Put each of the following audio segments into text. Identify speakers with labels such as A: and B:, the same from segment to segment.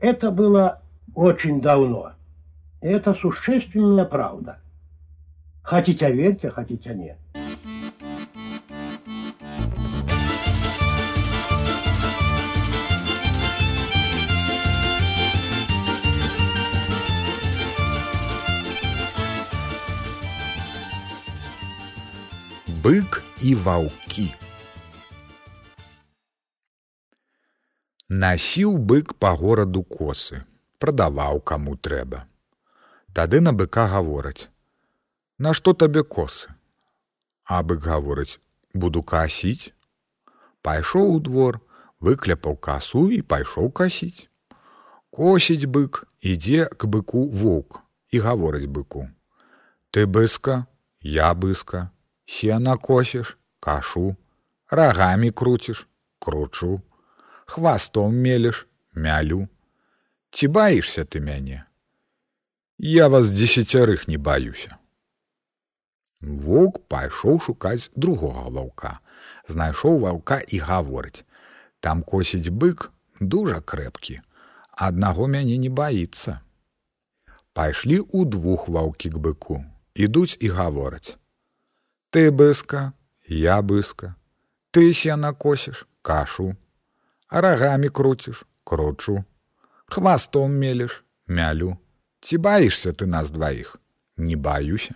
A: Это было очень давно. Это существенная правда. Хотите верьте, хотите нет.
B: бык і ваўкі. Насіў бык па гораду косы, прадаваў каму трэба. Тады на быка гавораць: « Нашто табе косы? А бык гаворыць: буду касіць. Пайшоў у двор, выкляпаў касу і пайшоў касіць. Косіць бык, ідзе к быку воўк і гаворыць быку: « Ты быска, я быска, сена косіш, кашу, рагамі круціш, кручу, хвастом мелеш, мялю. Ці баішся ты мяне? Я вас дзесяцярых не баюся. Воўк пайшоў шукаць другога ваўка, знайшоў ваўка і гаворыць: там косіць бык дужа крэпкі, аднаго мяне не баіцца. Пайшлі ў двух ваўкі к быку, ідуць і гавораць: Ты быска, я быска, ты сена косіш, кашу, рагамі круціш, кручу, хвастом мелеш, мялю, ці баішся ты нас дваіх, не баюся.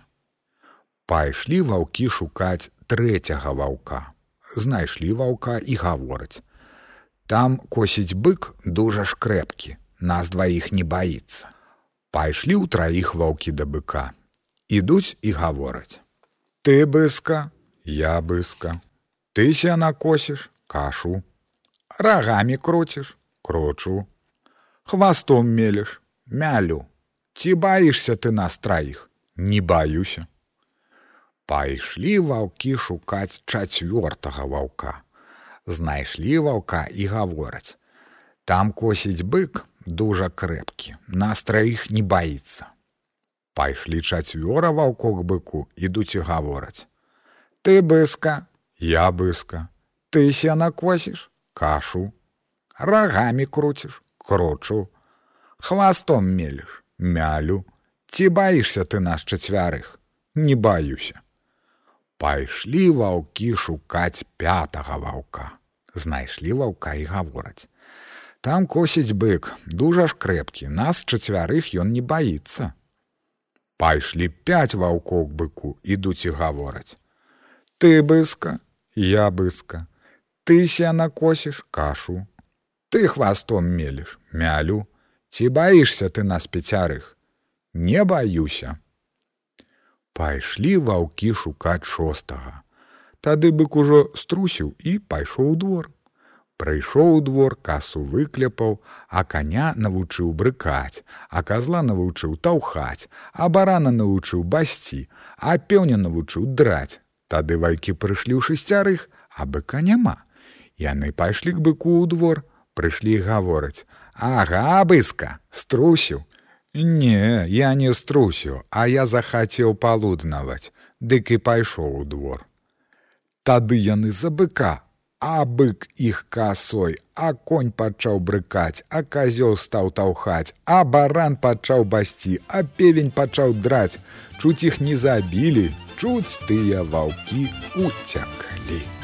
B: Пайшлі ваўкі шукаць трэцяга ваўка. Знайшлі ваўка і гавораць: Там косіць бык дужа ж крэпкі, нас дваіх не баіцца. Пайшлі ў траіх ваўкі да быка, ідуць і гавораць: Ты быска, я быска. Ты сена косіш, кашу. Рагамі круціш, кручу. Хвастом мелеш, мялю. Ці баішся ты нас траіх, не баюся. Пайшлі ваўкі шукаць чацвёртага ваўка. Знайшлі ваўка і гавораць: Там косіць бык дужа крэпкі, нас траіх не баіцца. Пайшлі чацвёра ваўкок быку ідуць і гавораць: Ты быска, я быска, ты сена косіш, кашу, рагамі круціш, кручу, хвастом мелеш, мялю, ці баішся ты нас чацвярых, не баюся. Пайшлі ваўкі шукаць пятага ваўка. Знайшлі ваўка і гавораць: Там косіць бык, дужа ж крэпкі, нас чацвярых ён не баіцца. Пайшлі пяць ваўкоў быку ідуць і гавораць: Ты быска, я быска, ты сена косіш кашу, ты хвастом мелеш, мялю, ці баішся ты нас пяцярых, не баюся. Пайшлі ваўкі шукаць шостага. Тады бык ужо струсіў і пайшоў у двор. Прыйшоў у двор касу выкляпаў, а каня навучыў брыкаць, а казла навучыў таўхаць, а барана навучыў басці, а пеўня навучыў драць. Тады вайкі прыйшлі ў шасцярых, а быка няма. Яны пайшлі к быку ў двор, прыйшлі гавораць: Ага, быска, струсіў. Не, я не струсіў, а я захацеў палуднаваць, дык і пайшоў у двор. Тады яны за быка, А бык іх касой, а конь пачаў брыкаць, а казёл стаў таўхаць, а баран пачаў басці, а певень пачаў драць. Чуць іх не забілі, чуць тыя ваўкі уцяклі.